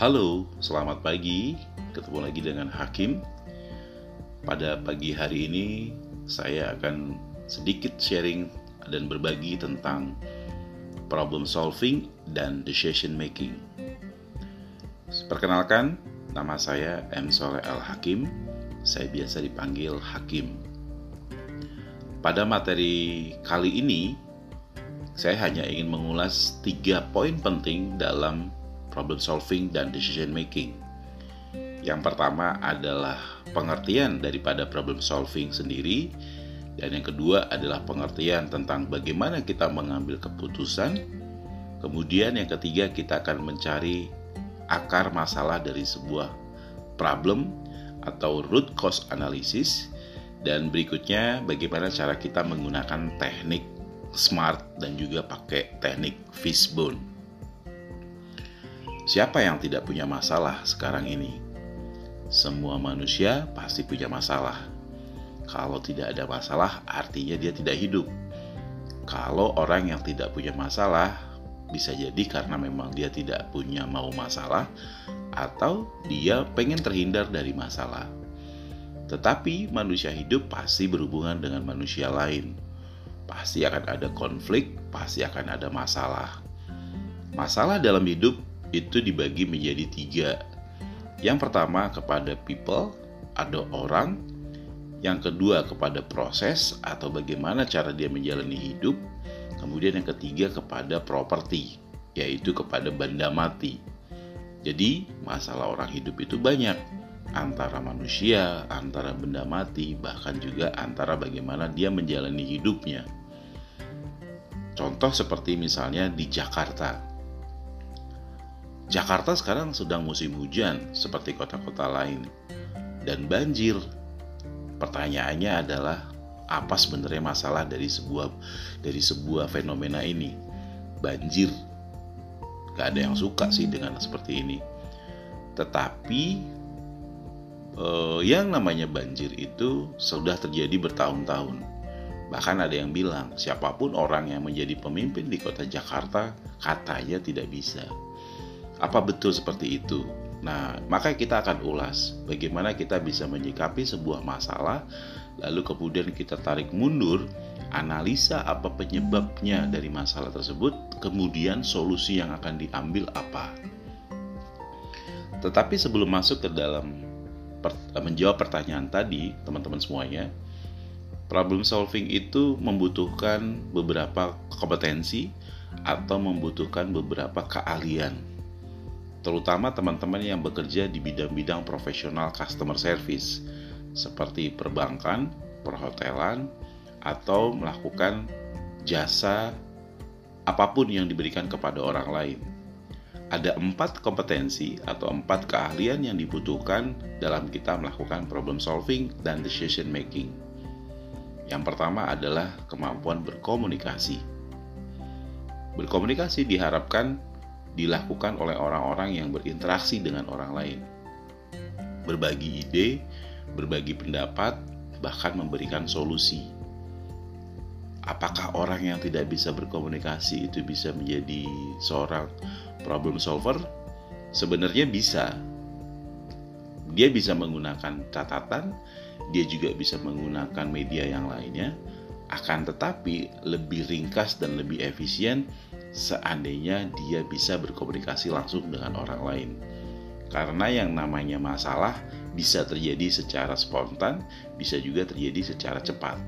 Halo, selamat pagi. Ketemu lagi dengan Hakim. Pada pagi hari ini, saya akan sedikit sharing dan berbagi tentang problem solving dan decision making. Perkenalkan, nama saya M. Soleh Al Hakim. Saya biasa dipanggil Hakim. Pada materi kali ini, saya hanya ingin mengulas tiga poin penting dalam problem solving dan decision making. Yang pertama adalah pengertian daripada problem solving sendiri, dan yang kedua adalah pengertian tentang bagaimana kita mengambil keputusan. Kemudian yang ketiga kita akan mencari akar masalah dari sebuah problem atau root cause analysis dan berikutnya bagaimana cara kita menggunakan teknik smart dan juga pakai teknik fishbone. Siapa yang tidak punya masalah sekarang ini? Semua manusia pasti punya masalah. Kalau tidak ada masalah, artinya dia tidak hidup. Kalau orang yang tidak punya masalah, bisa jadi karena memang dia tidak punya mau masalah, atau dia pengen terhindar dari masalah. Tetapi manusia hidup pasti berhubungan dengan manusia lain pasti akan ada konflik, pasti akan ada masalah. Masalah dalam hidup itu dibagi menjadi tiga. Yang pertama kepada people, ada orang. Yang kedua kepada proses atau bagaimana cara dia menjalani hidup. Kemudian yang ketiga kepada properti, yaitu kepada benda mati. Jadi masalah orang hidup itu banyak antara manusia, antara benda mati, bahkan juga antara bagaimana dia menjalani hidupnya. Contoh seperti misalnya di Jakarta. Jakarta sekarang sedang musim hujan seperti kota-kota lain dan banjir. Pertanyaannya adalah apa sebenarnya masalah dari sebuah dari sebuah fenomena ini? Banjir. Gak ada yang suka sih dengan seperti ini. Tetapi eh, yang namanya banjir itu sudah terjadi bertahun-tahun Bahkan ada yang bilang, siapa pun orang yang menjadi pemimpin di kota Jakarta katanya tidak bisa. Apa betul seperti itu? Nah, maka kita akan ulas bagaimana kita bisa menyikapi sebuah masalah, lalu kemudian kita tarik mundur, analisa apa penyebabnya dari masalah tersebut, kemudian solusi yang akan diambil apa. Tetapi sebelum masuk ke dalam menjawab pertanyaan tadi, teman-teman semuanya, problem solving itu membutuhkan beberapa kompetensi atau membutuhkan beberapa keahlian. Terutama teman-teman yang bekerja di bidang-bidang profesional customer service seperti perbankan, perhotelan, atau melakukan jasa apa pun yang diberikan kepada orang lain. Ada empat kompetensi atau empat keahlian yang dibutuhkan dalam kita melakukan problem solving dan decision making. Yang pertama adalah kemampuan berkomunikasi. Berkomunikasi diharapkan dilakukan oleh orang-orang yang berinteraksi dengan orang lain. Berbagi ide, berbagi pendapat, bahkan memberikan solusi. Apakah orang yang tidak bisa berkomunikasi itu bisa menjadi seorang problem solver? Sebenarnya bisa. Dia bisa menggunakan catatan, dia juga bisa menggunakan media yang lainnya, akan tetapi lebih ringkas dan lebih efisien seandainya dia bisa berkomunikasi langsung dengan orang lain. Karena yang namanya masalah bisa terjadi secara spontan, bisa juga terjadi secara cepat.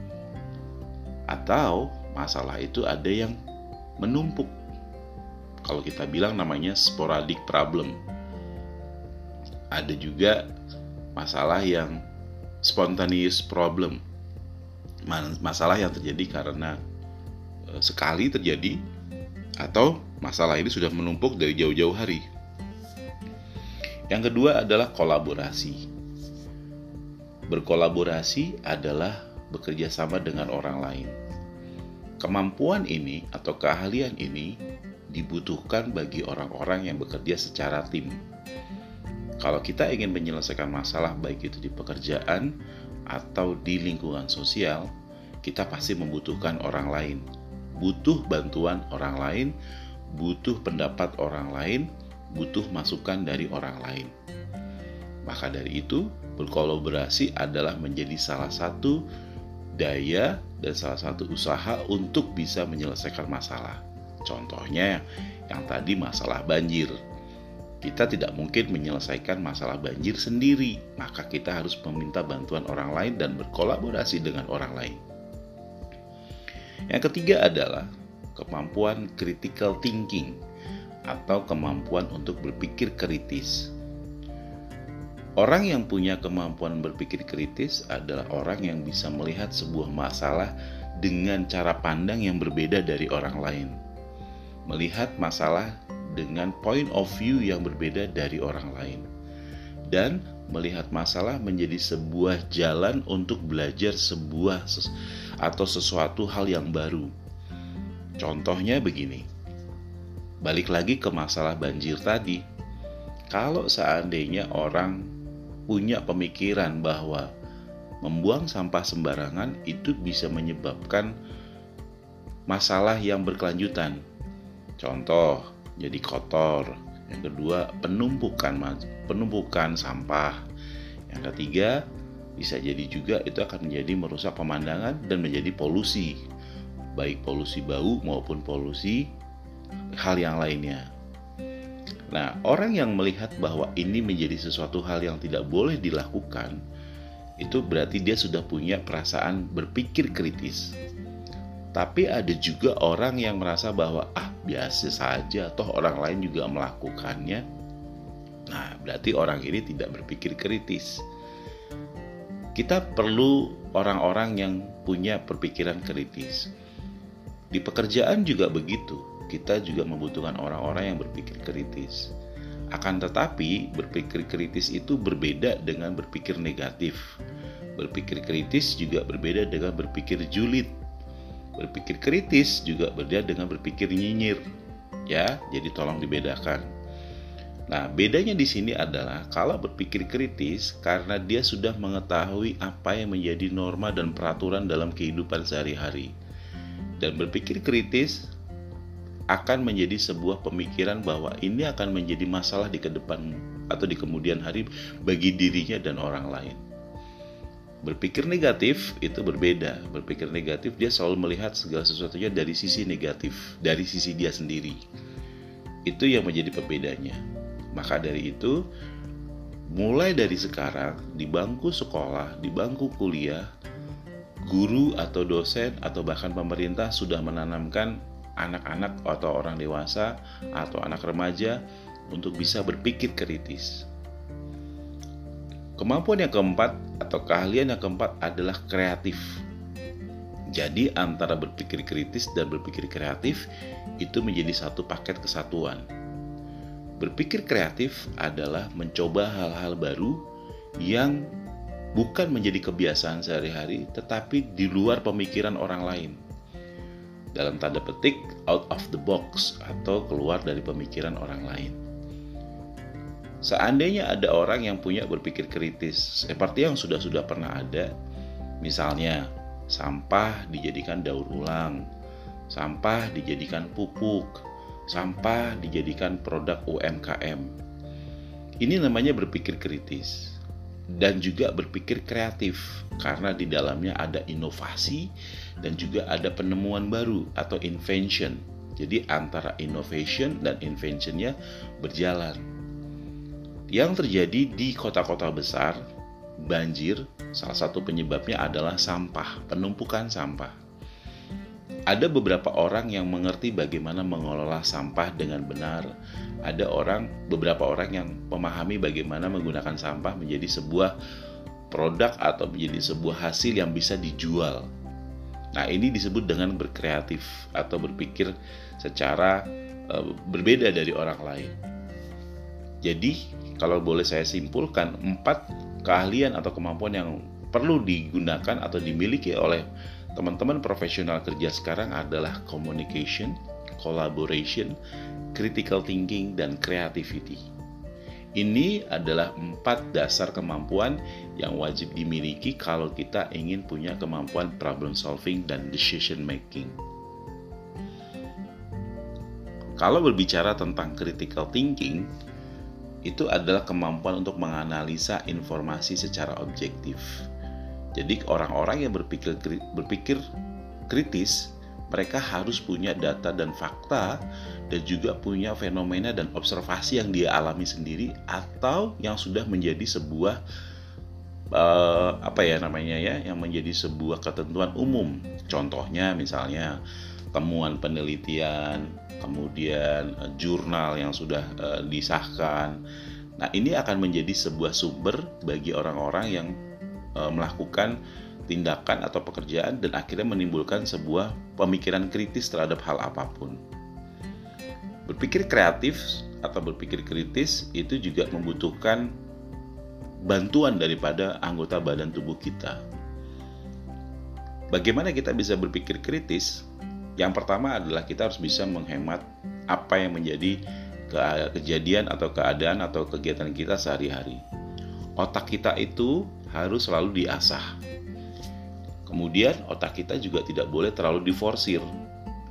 Atau masalah itu ada yang menumpuk. Kalau kita bilang namanya sporadic problem. Ada juga masalah yang spontaneous problem masalah yang terjadi karena e, sekali terjadi atau masalah ini sudah menumpuk dari jauh-jauh hari. Yang kedua adalah kolaborasi. Berkolaborasi adalah bekerja sama dengan orang lain. Kemampuan ini atau keahlian ini dibutuhkan bagi orang-orang yang bekerja secara tim kalau kita ingin menyelesaikan masalah baik itu di pekerjaan atau di lingkungan sosial, kita pasti membutuhkan orang lain. Butuh bantuan orang lain, butuh pendapat orang lain, butuh masukan dari orang lain. Maka dari itu, berkolaborasi adalah menjadi salah satu daya dan salah satu usaha untuk bisa menyelesaikan masalah. Contohnya yang tadi masalah banjir. Kita tidak mungkin menyelesaikan masalah banjir sendiri, maka kita harus meminta bantuan orang lain dan berkolaborasi dengan orang lain. Yang ketiga adalah kemampuan critical thinking atau kemampuan untuk berpikir kritis. Orang yang punya kemampuan berpikir kritis adalah orang yang bisa melihat sebuah masalah dengan cara pandang yang berbeda dari orang lain. Melihat masalah dengan point of view yang berbeda dari orang lain. Dan melihat masalah menjadi sebuah jalan untuk belajar sebuah atau sesuatu hal yang baru. Contohnya begini. Balik lagi ke masalah banjir tadi. Kalau seandainya orang punya pemikiran bahwa membuang sampah sembarangan itu bisa menyebabkan masalah yang berkelanjutan. Contoh, jadi kotor. Yang kedua, penumpukan penumpukan sampah. Yang ketiga, bisa jadi juga itu akan menjadi merusak pemandangan dan menjadi polusi. Baik polusi bau maupun polusi hal yang lainnya. Nah, orang yang melihat bahwa ini menjadi sesuatu hal yang tidak boleh dilakukan, itu berarti dia sudah punya perasaan berpikir kritis. Tapi ada juga orang yang merasa bahwa ah biasa saja toh orang lain juga melakukannya. Nah, berarti orang ini tidak berpikir kritis. Kita perlu orang-orang yang punya perpikiran kritis. Di pekerjaan juga begitu kita juga membutuhkan orang-orang yang berpikir kritis. Akan tetapi, berpikir kritis itu berbeda dengan berpikir negatif. Berpikir kritis juga berbeda dengan berpikir julid. Berpikir kritis juga berbeda dengan berpikir nyinyir. Ya, jadi tolong dibedakan. Nah, bedanya di sini adalah kalau berpikir kritis karena dia sudah mengetahui apa yang menjadi norma dan peraturan dalam kehidupan sehari-hari. Dan berpikir kritis akan menjadi sebuah pemikiran bahwa ini akan menjadi masalah di ke depan atau di kemudian hari bagi dirinya dan orang lain. Berpikir negatif itu berbeda. Berpikir negatif dia selalu melihat segala sesuatunya dari sisi negatif, dari sisi dia sendiri. Itu yang menjadi pembedanya. Maka dari itu, mulai dari sekarang di bangku sekolah, di bangku kuliah, guru atau dosen atau bahkan pemerintah sudah menanamkan anak-anak atau orang dewasa atau anak remaja untuk bisa berpikir kritis. Kemampuan yang keempat atau keahlian yang keempat adalah kreatif. Jadi antara berpikir kritis dan berpikir kreatif itu menjadi satu paket kesatuan. Berpikir kreatif adalah mencoba hal-hal baru yang bukan menjadi kebiasaan sehari-hari tetapi di luar pemikiran orang lain dalam tanda petik out of the box atau keluar dari pemikiran orang lain. Seandainya ada orang yang punya berpikir kritis, seperti yang sudah-sudah pernah ada, misalnya sampah dijadikan daur ulang, sampah dijadikan pupuk, sampah dijadikan produk UMKM. Ini namanya berpikir kritis dan juga berpikir kreatif karena di dalamnya ada inovasi dan juga ada penemuan baru atau invention. Jadi antara innovation dan inventionnya berjalan. Yang terjadi di kota-kota besar, banjir, salah satu penyebabnya adalah sampah, penumpukan sampah. Ada beberapa orang yang mengerti bagaimana mengelola sampah dengan benar. Ada orang, beberapa orang yang memahami bagaimana menggunakan sampah menjadi sebuah produk atau menjadi sebuah hasil yang bisa dijual Nah, ini disebut dengan berkreatif atau berpikir secara uh, berbeda dari orang lain. Jadi, kalau boleh saya simpulkan, empat keahlian atau kemampuan yang perlu digunakan atau dimiliki oleh teman-teman profesional kerja sekarang adalah communication, collaboration, critical thinking, dan creativity. Ini adalah empat dasar kemampuan yang wajib dimiliki kalau kita ingin punya kemampuan problem solving dan decision making. Kalau berbicara tentang critical thinking, itu adalah kemampuan untuk menganalisa informasi secara objektif. Jadi orang-orang yang berpikir berpikir kritis, mereka harus punya data dan fakta dan juga punya fenomena dan observasi yang dia alami sendiri atau yang sudah menjadi sebuah uh, apa ya namanya ya yang menjadi sebuah ketentuan umum. Contohnya misalnya temuan penelitian, kemudian uh, jurnal yang sudah uh, disahkan. Nah, ini akan menjadi sebuah sumber bagi orang-orang yang uh, melakukan tindakan atau pekerjaan dan akhirnya menimbulkan sebuah pemikiran kritis terhadap hal apa pun. Berpikir kreatif atau berpikir kritis itu juga membutuhkan bantuan daripada anggota badan tubuh kita. Bagaimana kita bisa berpikir kritis? Yang pertama adalah kita harus bisa menghemat apa yang menjadi kejadian atau keadaan atau kegiatan kita sehari-hari. Otak kita itu harus selalu diasah. Kemudian otak kita juga tidak boleh terlalu diforsir.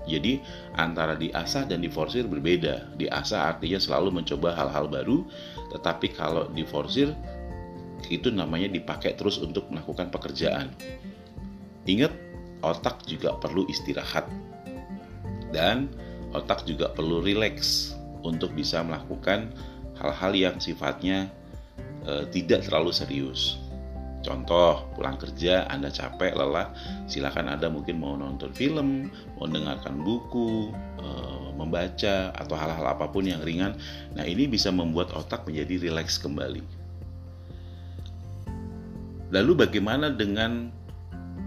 Jadi antara diasah dan diforsir berbeda. Diasah artinya selalu mencoba hal-hal baru, tetapi kalau diforsir itu namanya dipakai terus untuk melakukan pekerjaan. Ingat, otak juga perlu istirahat. Dan otak juga perlu rileks untuk bisa melakukan hal-hal yang sifatnya e, tidak terlalu serius. Contoh, pulang kerja Anda capek, lelah, silakan Anda mungkin mau nonton film, mau mendengarkan buku, e, membaca, atau hal-hal apa pun yang ringan. Nah, ini bisa membuat otak menjadi rileks kembali. Lalu bagaimana dengan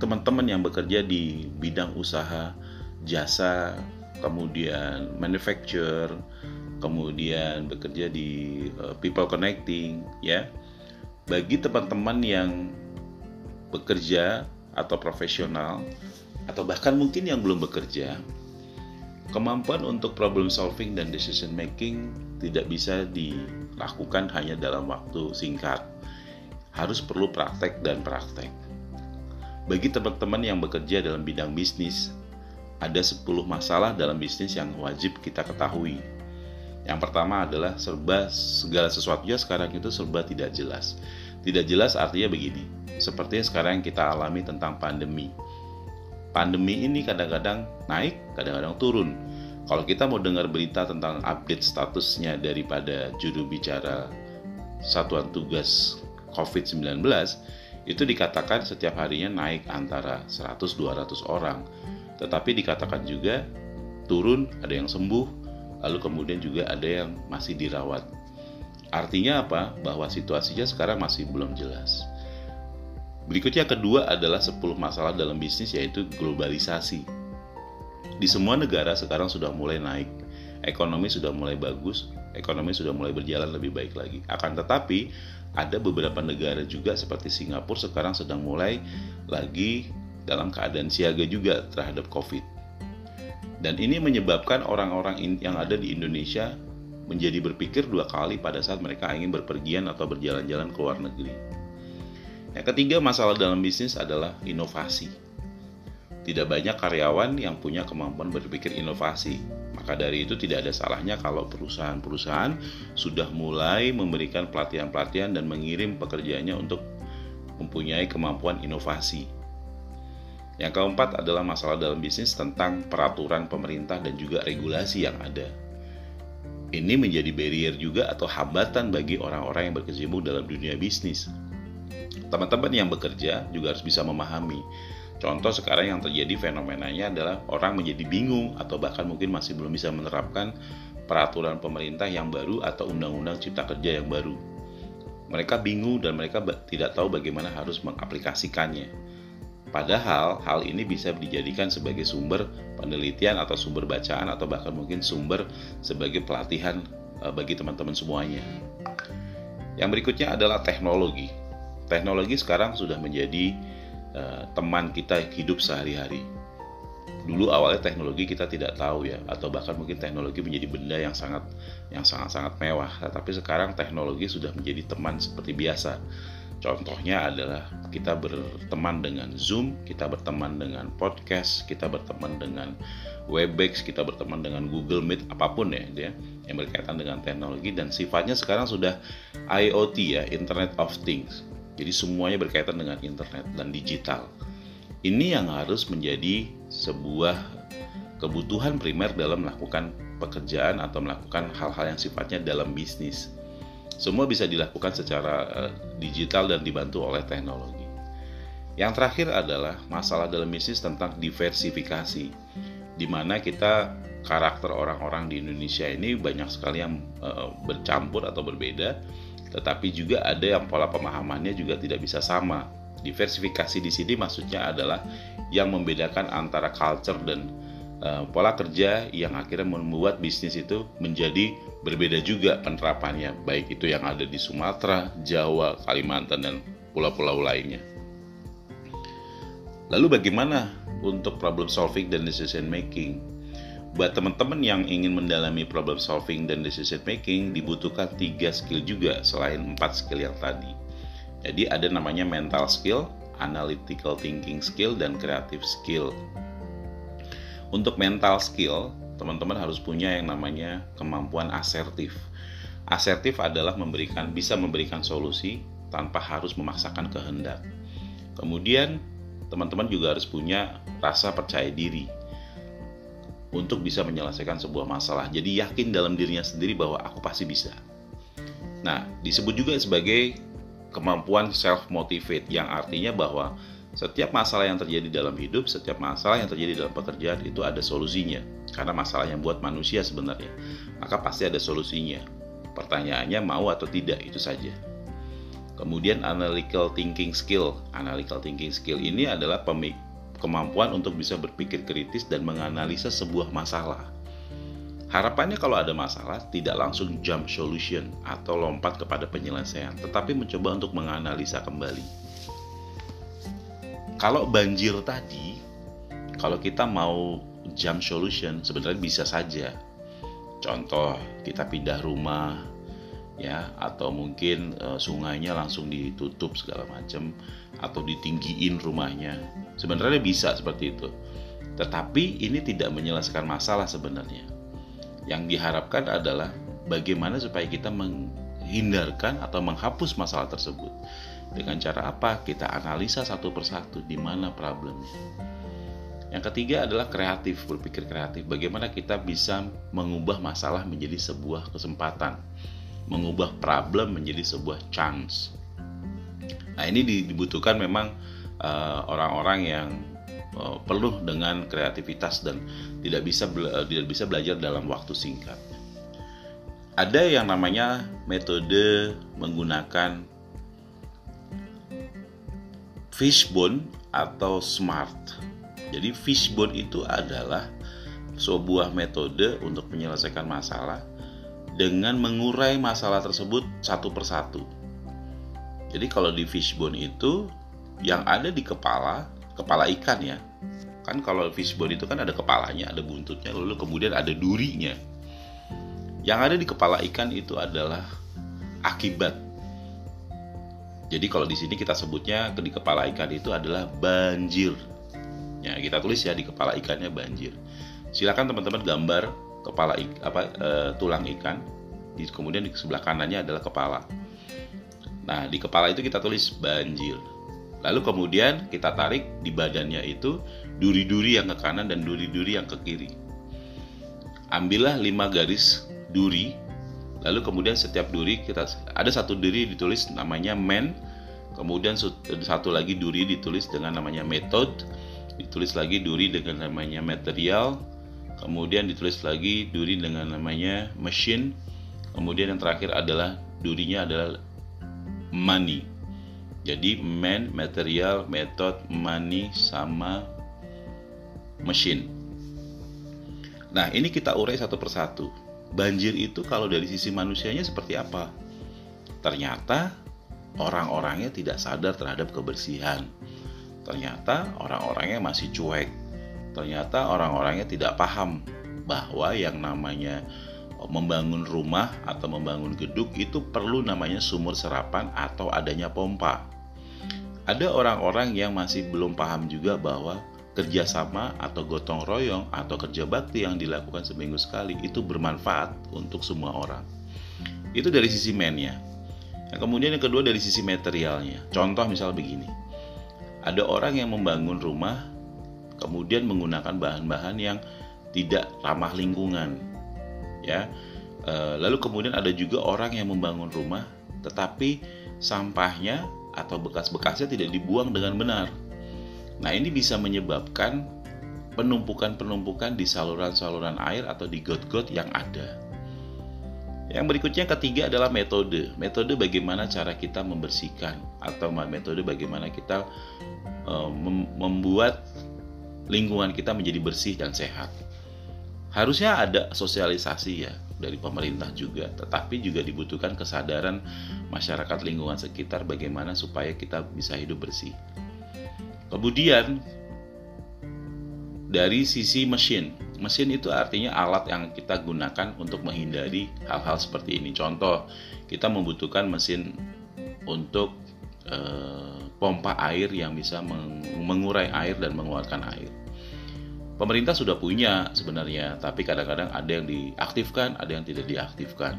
teman-teman yang bekerja di bidang usaha, jasa, kemudian manufacture, kemudian bekerja di uh, people connecting, ya? bagi teman-teman yang bekerja atau profesional atau bahkan mungkin yang belum bekerja, kemampuan untuk problem solving dan decision making tidak bisa dilakukan hanya dalam waktu singkat. Harus perlu praktek dan praktek. Bagi teman-teman yang bekerja dalam bidang bisnis, ada 10 masalah dalam bisnis yang wajib kita ketahui yang pertama adalah serba segala sesuatunya sekarang itu serba tidak jelas. Tidak jelas artinya begini, seperti sekarang kita alami tentang pandemi. Pandemi ini kadang-kadang naik, kadang-kadang turun. Kalau kita mau dengar berita tentang update statusnya daripada juru bicara Satuan Tugas COVID-19, itu dikatakan setiap harinya naik antara 100-200 orang. Tetapi dikatakan juga turun, ada yang sembuh, lalu kemudian juga ada yang masih dirawat. Artinya apa? Bahwa situasinya sekarang masih belum jelas. Berikutnya kedua adalah 10 masalah dalam bisnis yaitu globalisasi. Di semua negara sekarang sudah mulai naik, ekonomi sudah mulai bagus, ekonomi sudah mulai berjalan lebih baik lagi. Akan tetapi ada beberapa negara juga seperti Singapura sekarang sedang mulai lagi dalam keadaan siaga juga terhadap COVID. Dan ini menyebabkan orang-orang yang ada di Indonesia menjadi berpikir dua kali pada saat mereka ingin berpergian atau berjalan-jalan ke luar negeri. Yang ketiga masalah dalam bisnis adalah inovasi. Tidak banyak karyawan yang punya kemampuan berpikir inovasi. Maka dari itu tidak ada salahnya kalau perusahaan-perusahaan sudah mulai memberikan pelatihan-pelatihan dan mengirim pekerjaannya untuk mempunyai kemampuan inovasi. Yang keempat adalah masalah dalam bisnis tentang peraturan pemerintah dan juga regulasi yang ada. Ini menjadi barrier juga atau hambatan bagi orang-orang yang berkecimpung dalam dunia bisnis. Teman-teman yang bekerja juga harus bisa memahami. Contoh sekarang yang terjadi fenomenanya adalah orang menjadi bingung atau bahkan mungkin masih belum bisa menerapkan peraturan pemerintah yang baru atau undang-undang cipta kerja yang baru. Mereka bingung dan mereka tidak tahu bagaimana harus mengaplikasikannya Padahal hal ini bisa dijadikan sebagai sumber penelitian atau sumber bacaan atau bahkan mungkin sumber sebagai pelatihan eh, bagi teman-teman semuanya. Yang berikutnya adalah teknologi. Teknologi sekarang sudah menjadi uh, teman kita hidup sehari-hari. Dulu awalnya teknologi kita tidak tahu ya, atau bahkan mungkin teknologi menjadi benda yang sangat yang sangat-sangat mewah. Tapi sekarang teknologi sudah menjadi teman seperti biasa Contohnya adalah kita berteman dengan Zoom, kita berteman dengan podcast, kita berteman dengan Webex, kita berteman dengan Google Meet, apa pun ya dia yang berkaitan dengan teknologi dan sifatnya sekarang sudah IoT ya, Internet of Things. Jadi semuanya berkaitan dengan internet dan digital. Ini yang harus menjadi sebuah kebutuhan primer dalam melakukan pekerjaan atau melakukan hal-hal yang sifatnya dalam bisnis. Semua bisa dilakukan secara uh, digital dan dibantu oleh teknologi. Yang terakhir adalah masalah dalam bisnis tentang diversifikasi, di mana kita karakter orang-orang di Indonesia ini banyak sekali yang uh, bercampur atau berbeda, tetapi juga ada yang pola pemahamannya juga tidak bisa sama. Diversifikasi di sini maksudnya adalah yang membedakan antara culture dan uh, pola kerja yang akhirnya membuat bisnis itu menjadi berbeda juga penerapannya, baik itu yang ada di Sumatera, Jawa, Kalimantan, dan pulau-pulau lainnya. Lalu bagaimana untuk problem solving dan decision making? Buat teman-teman yang ingin mendalami problem solving dan decision making, dibutuhkan tiga skill juga selain empat skill yang tadi. Jadi ada namanya mental skill, analytical thinking skill, dan creative skill. Untuk mental skill, teman-teman harus punya yang namanya kemampuan asertif. Asertif adalah memberikan bisa memberikan solusi tanpa harus memaksakan kehendak. Kemudian teman-teman juga harus punya rasa percaya diri untuk bisa menyelesaikan sebuah masalah. Jadi yakin dalam dirinya sendiri bahwa aku pasti bisa. Nah, disebut juga sebagai kemampuan self motivate yang artinya bahwa setiap masalah yang terjadi dalam hidup, setiap masalah yang terjadi dalam pekerjaan itu ada solusinya. Karena masalah yang buat manusia sebenarnya, maka pasti ada solusinya. Pertanyaannya mau atau tidak itu saja. Kemudian analytical thinking skill. Analytical thinking skill ini adalah kemampuan untuk bisa berpikir kritis dan menganalisa sebuah masalah. Harapannya kalau ada masalah tidak langsung jump solution atau lompat kepada penyelesaian, tetapi mencoba untuk menganalisa kembali kalau banjir tadi, kalau kita mau jump solution sebenarnya bisa saja. Contoh, kita pindah rumah ya atau mungkin e, sungainya langsung ditutup segala macam atau ditinggiin rumahnya. Sebenarnya bisa seperti itu. Tetapi ini tidak menyelesaikan masalah sebenarnya. Yang diharapkan adalah bagaimana supaya kita menghindarkan atau menghapus masalah tersebut. Dengan cara apa? Kita analisa satu persatu di mana problemnya. Yang ketiga adalah kreatif, berpikir kreatif. Bagaimana kita bisa mengubah masalah menjadi sebuah kesempatan, mengubah problem menjadi sebuah chance. Nah ini dibutuhkan memang eh, orang-orang uh, yang uh, penuh dengan kreativitas dan tidak bisa uh, tidak bisa belajar dalam waktu singkat. Ada yang namanya metode menggunakan fishbone atau smart. Jadi fishbone itu adalah sebuah metode untuk menyelesaikan masalah dengan mengurai masalah tersebut satu persatu. Jadi kalau di fishbone itu yang ada di kepala, kepala ikan ya. Kan kalau fishbone itu kan ada kepalanya, ada buntutnya, lalu kemudian ada durinya. Yang ada di kepala ikan itu adalah akibat jadi kalau di sini kita sebutnya di kepala ikan itu adalah banjir. Ya, kita tulis ya di kepala ikannya banjir. Silakan teman-teman gambar kepala ik, apa e, tulang ikan. Di, kemudian di sebelah kanannya adalah kepala. Nah, di kepala itu kita tulis banjir. Lalu kemudian kita tarik di badannya itu duri-duri yang ke kanan dan duri-duri yang ke kiri. Ambillah 5 garis duri Lalu kemudian setiap duri kita ada satu duri ditulis namanya man, kemudian satu lagi duri ditulis dengan namanya method, ditulis lagi duri dengan namanya material, kemudian ditulis lagi duri dengan namanya machine, kemudian yang terakhir adalah durinya adalah money. Jadi man, material, method, money sama machine. Nah, ini kita urai satu persatu banjir itu kalau dari sisi manusianya seperti apa? Ternyata orang-orangnya tidak sadar terhadap kebersihan. Ternyata orang-orangnya masih cuek. Ternyata orang-orangnya tidak paham bahwa yang namanya membangun rumah atau membangun gedung itu perlu namanya sumur serapan atau adanya pompa. Ada orang-orang yang masih belum paham juga bahwa kerjasama atau gotong royong atau kerja bakti yang dilakukan seminggu sekali itu bermanfaat untuk semua orang. Itu dari sisi mennya. Nah, kemudian yang kedua dari sisi materialnya. Contoh misal begini. Ada orang yang membangun rumah kemudian menggunakan bahan-bahan yang tidak ramah lingkungan. Ya. E, lalu kemudian ada juga orang yang membangun rumah tetapi sampahnya atau bekas-bekasnya tidak dibuang dengan benar Nah, ini bisa menyebabkan penumpukan-penumpukan di saluran-saluran air atau di got-got yang ada. Yang berikutnya ketiga adalah metode. Metode bagaimana cara kita membersihkan atau metode bagaimana kita uh, membuat lingkungan kita menjadi bersih dan sehat. Harusnya ada sosialisasi ya dari pemerintah juga, tetapi juga dibutuhkan kesadaran masyarakat lingkungan sekitar bagaimana supaya kita bisa hidup bersih. Kemudian dari sisi mesin, mesin itu artinya alat yang kita gunakan untuk menghindari hal-hal seperti ini. Contoh, kita membutuhkan mesin untuk e, pompa air yang bisa mengurai air dan mengeluarkan air. Pemerintah sudah punya sebenarnya, tapi kadang-kadang ada yang diaktifkan, ada yang tidak diaktifkan.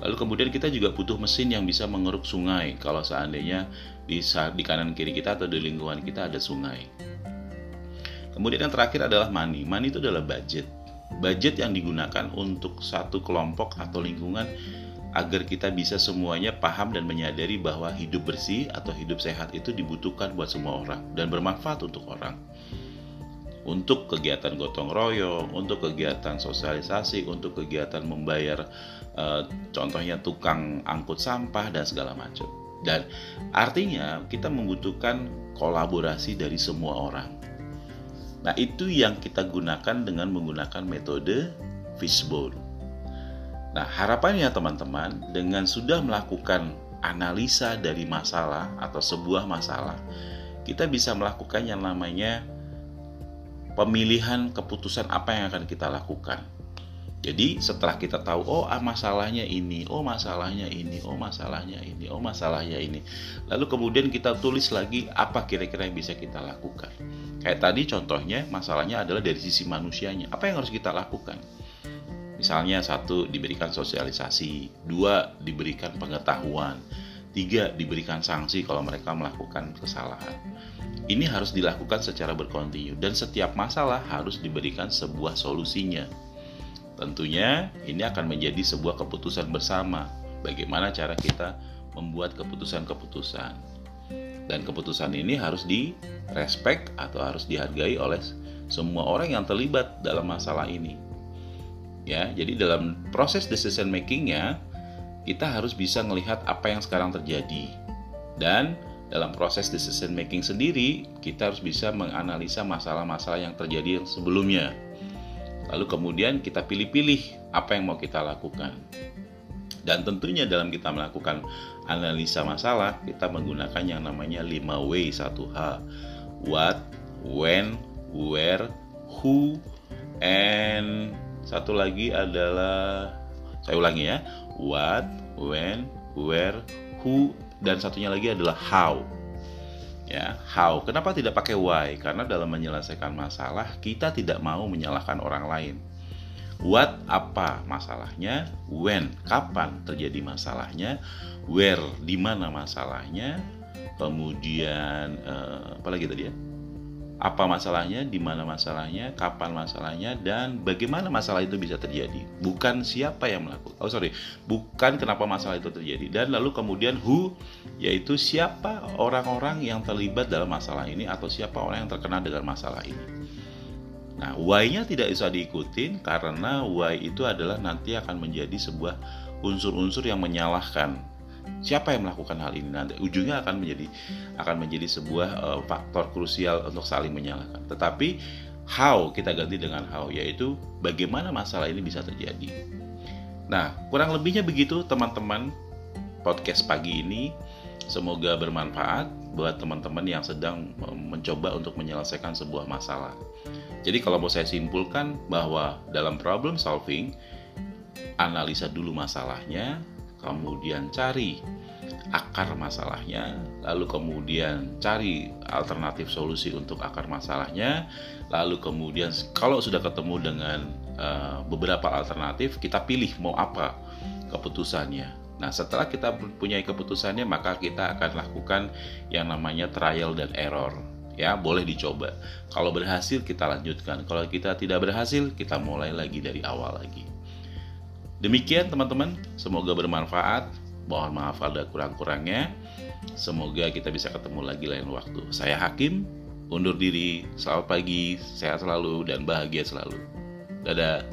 Lalu kemudian kita juga butuh mesin yang bisa mengeruk sungai kalau seandainya di, di kanan kiri kita atau di lingkungan kita ada sungai. Kemudian yang terakhir adalah money. Money itu adalah budget. Budget yang digunakan untuk satu kelompok atau lingkungan agar kita bisa semuanya paham dan menyadari bahwa hidup bersih atau hidup sehat itu dibutuhkan buat semua orang dan bermanfaat untuk orang untuk kegiatan gotong royong, untuk kegiatan sosialisasi, untuk kegiatan membayar e, contohnya tukang angkut sampah dan segala macam. Dan artinya kita membutuhkan kolaborasi dari semua orang. Nah, itu yang kita gunakan dengan menggunakan metode fishbone. Nah, harapannya teman-teman dengan sudah melakukan analisa dari masalah atau sebuah masalah, kita bisa melakukan yang namanya pemilihan keputusan apa yang akan kita lakukan. Jadi setelah kita tahu oh ah, masalahnya ini, oh masalahnya ini, oh masalahnya ini, oh masalahnya ini. Lalu kemudian kita tulis lagi apa kira-kira yang bisa kita lakukan. Kayak tadi contohnya masalahnya adalah dari sisi manusianya. Apa yang harus kita lakukan? Misalnya satu diberikan sosialisasi, dua diberikan pengetahuan, tiga diberikan sanksi kalau mereka melakukan kesalahan. Ini harus dilakukan secara berkontinu dan setiap masalah harus diberikan sebuah solusinya. Tentunya ini akan menjadi sebuah keputusan bersama bagaimana cara kita membuat keputusan-keputusan. Dan keputusan ini harus direspek atau harus dihargai oleh semua orang yang terlibat dalam masalah ini. Ya, jadi dalam proses decision makingnya kita harus bisa melihat apa yang sekarang terjadi dan dalam proses decision making sendiri, kita harus bisa menganalisa masalah-masalah yang terjadi sebelumnya. Lalu kemudian kita pilih-pilih apa yang mau kita lakukan. Dan tentunya dalam kita melakukan analisa masalah, kita menggunakan yang namanya 5W 1H. What, when, where, who, and satu lagi adalah saya ulangi ya. What, when, where, who, dan satunya lagi adalah how. Ya, how. Kenapa tidak pakai why? Karena dalam menyelesaikan masalah kita tidak mau menyalahkan orang lain. What apa masalahnya? When kapan terjadi masalahnya? Where di mana masalahnya? Kemudian uh, apa lagi tadi ya? Apa masalahnya, di mana masalahnya, kapan masalahnya, dan bagaimana masalah itu bisa terjadi. Bukan siapa yang melakukan. Oh sorry, bukan kenapa masalah itu terjadi. Dan lalu kemudian who, yaitu siapa orang-orang yang terlibat dalam masalah ini atau siapa orang yang terkena dengan masalah ini. Nah, why-nya tidak bisa diikutin karena why itu adalah nanti akan menjadi sebuah unsur-unsur yang menyalahkan siapa yang melakukan hal ini? Nanti ujungnya akan menjadi akan menjadi sebuah uh, faktor krusial untuk saling menyalahkan. Tetapi how kita ganti dengan how yaitu bagaimana masalah ini bisa terjadi. Nah kurang lebihnya begitu teman-teman podcast pagi ini. Semoga bermanfaat buat teman-teman yang sedang mencoba untuk menyelesaikan sebuah masalah. Jadi kalau mau saya simpulkan bahwa dalam problem solving analisa dulu masalahnya, kemudian cari akar masalahnya, lalu kemudian cari alternatif solusi untuk akar masalahnya, lalu kemudian kalau sudah ketemu dengan uh, beberapa alternatif, kita pilih mau apa keputusannya. Nah, setelah kita punya keputusannya, maka kita akan lakukan yang namanya trial dan error. Ya, boleh dicoba. Kalau berhasil, kita lanjutkan. Kalau kita tidak berhasil, kita mulai lagi dari awal lagi. Demikian teman-teman, semoga bermanfaat. Mohon maaf ada kurang-kurangnya. Semoga kita bisa ketemu lagi lain waktu. Saya Hakim, undur diri. Selamat pagi, sehat selalu dan bahagia selalu. Dadah.